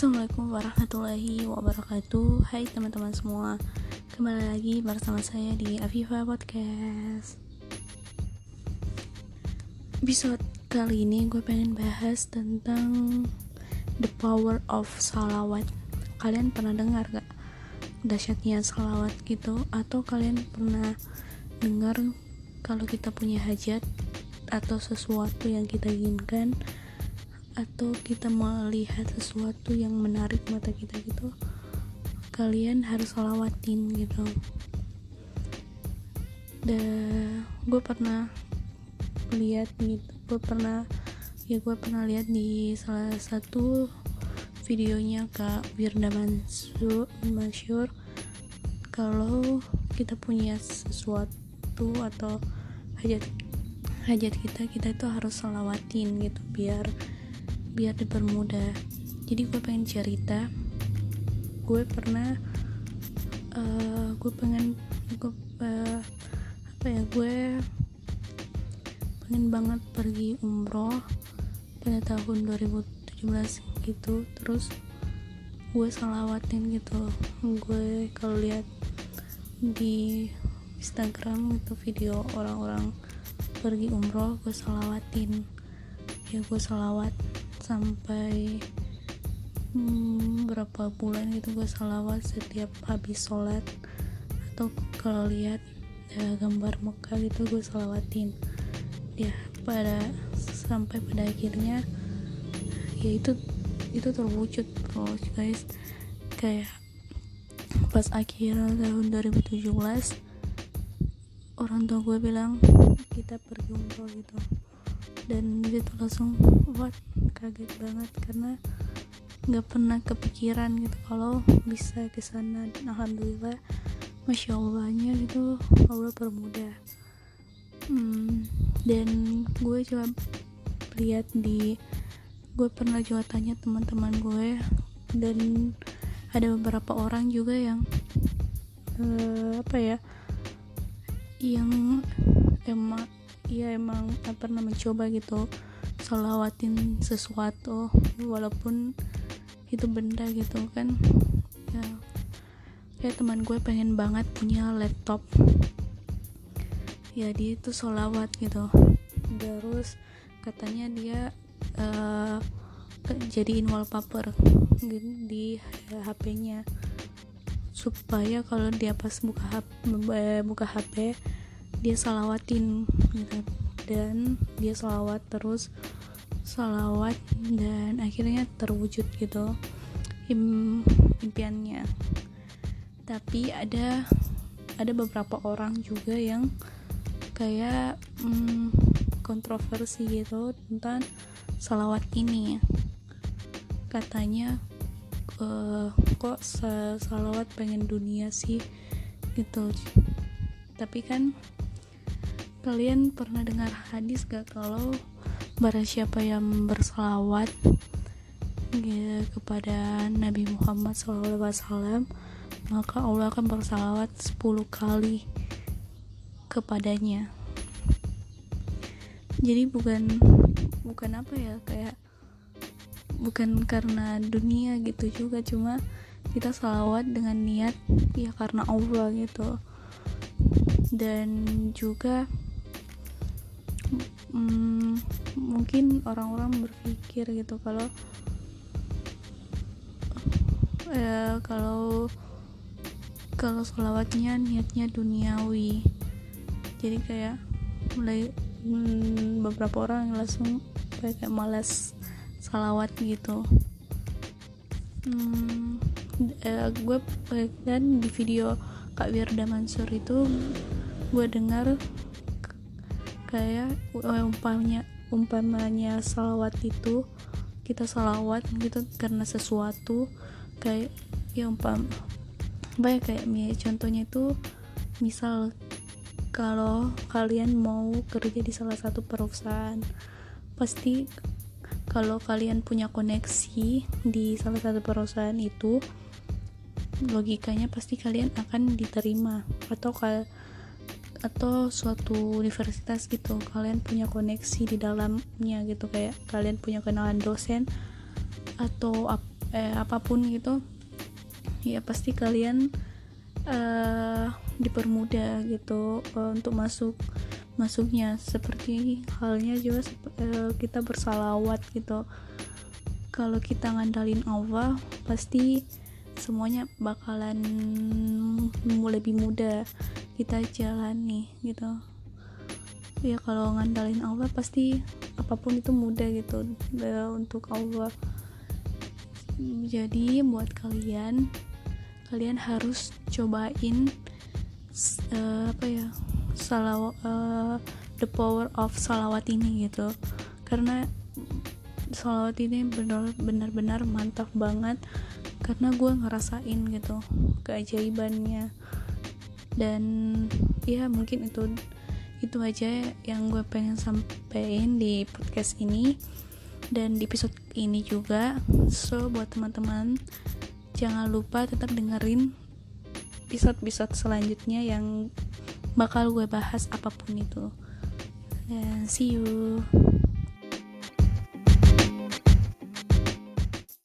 Assalamualaikum warahmatullahi wabarakatuh. Hai teman-teman semua Kembali lagi bersama saya di Aviva Podcast. Episode kali ini gue pengen bahas tentang The power of salawat. Kalian pernah dengar gak? Dasyatnya salawat gitu? Atau kalian pernah dengar Kalau kita punya hajat Atau sesuatu yang kita inginkan atau kita melihat sesuatu yang menarik mata kita gitu kalian harus selawatin gitu. Dan gue pernah lihat gitu gue pernah ya gue pernah lihat di salah satu videonya kak Wirda Mansur Mansur kalau kita punya sesuatu atau hajat hajat kita kita itu harus selawatin gitu biar biar dipermudah. Jadi gue pengen cerita. Gue pernah uh, gue pengen gue uh, apa ya gue pengen banget pergi umroh pada tahun 2017 gitu. Terus gue salawatin gitu. Gue kalau lihat di Instagram itu video orang-orang pergi umroh gue salawatin. Ya gue salawat sampai hmm, berapa bulan gitu gue salawat setiap habis sholat atau kalau lihat ya, gambar Mekah gitu gue salawatin ya pada sampai pada akhirnya ya itu itu terwujud terus guys. Kayak pas akhir tahun 2017 orang tua gue bilang kita pergi umroh gitu dan itu langsung what kaget banget karena nggak pernah kepikiran gitu kalau bisa ke sana. Dan alhamdulillah masya allahnya gitu allah permudah. Hmm, dan gue coba lihat di gue pernah juga tanya teman-teman gue dan ada beberapa orang juga yang uh, apa ya yang emang ya emang pernah mencoba gitu selawatin sesuatu walaupun itu benda gitu kan. Ya kayak teman gue pengen banget punya laptop. Ya dia itu solawat gitu. Terus katanya dia uh, jadiin wallpaper di HP-nya supaya kalau dia pas buka HP, buka HP dia salawatin gitu dan dia salawat terus salawat dan akhirnya terwujud gitu im impiannya. Tapi ada ada beberapa orang juga yang kayak hmm, kontroversi gitu tentang salawat ini. Katanya uh, kok salawat pengen dunia sih? Gitu. Tapi kan kalian pernah dengar hadis gak kalau barang siapa yang berselawat ya, kepada Nabi Muhammad SAW maka Allah akan bersalawat 10 kali kepadanya. Jadi bukan bukan apa ya kayak bukan karena dunia gitu juga cuma kita salawat dengan niat ya karena Allah gitu. Dan juga hmm, mungkin orang-orang berpikir gitu kalau ya kalau kalau sholawatnya niatnya duniawi. Jadi kayak mulai hmm, beberapa orang langsung kayak malas salawat gitu. Hmm, eh, gue dan di video Kak Wirda Mansur itu gue dengar kayak umpamanya umpamanya salawat itu kita salawat gitu karena sesuatu kayak ya umpam baik kayak contohnya itu misal kalau kalian mau kerja di salah satu perusahaan pasti kalau kalian punya koneksi di salah satu perusahaan itu logikanya pasti kalian akan diterima atau kalau atau suatu universitas gitu kalian punya koneksi di dalamnya gitu kayak kalian punya kenalan dosen atau eh apa pun gitu ya pasti kalian uh, dipermudah gitu uh, untuk masuk masuknya. Seperti halnya juga uh, kita bersalawat gitu. Kalau kita ngandalin Allah pasti semuanya bakalan lebih mudah kita jalani gitu. Ya kalau ngandalin Allah pasti apa pun itu mudah gitu. Untuk Allah. Jadi buat kalian kalian harus cobain uh, apa ya salawat uh, the power of salawat ini gitu. Karena salawat ini benar-benar mantap banget. Karena gue ngerasain gitu keajaibannya dan ya mungkin itu itu aja yang gue pengen sampaikan di podcast ini. Dan di episode ini juga. So buat teman-teman jangan lupa tetap dengerin episode-episode selanjutnya yang bakal gue bahas apa pun itu. Dan see you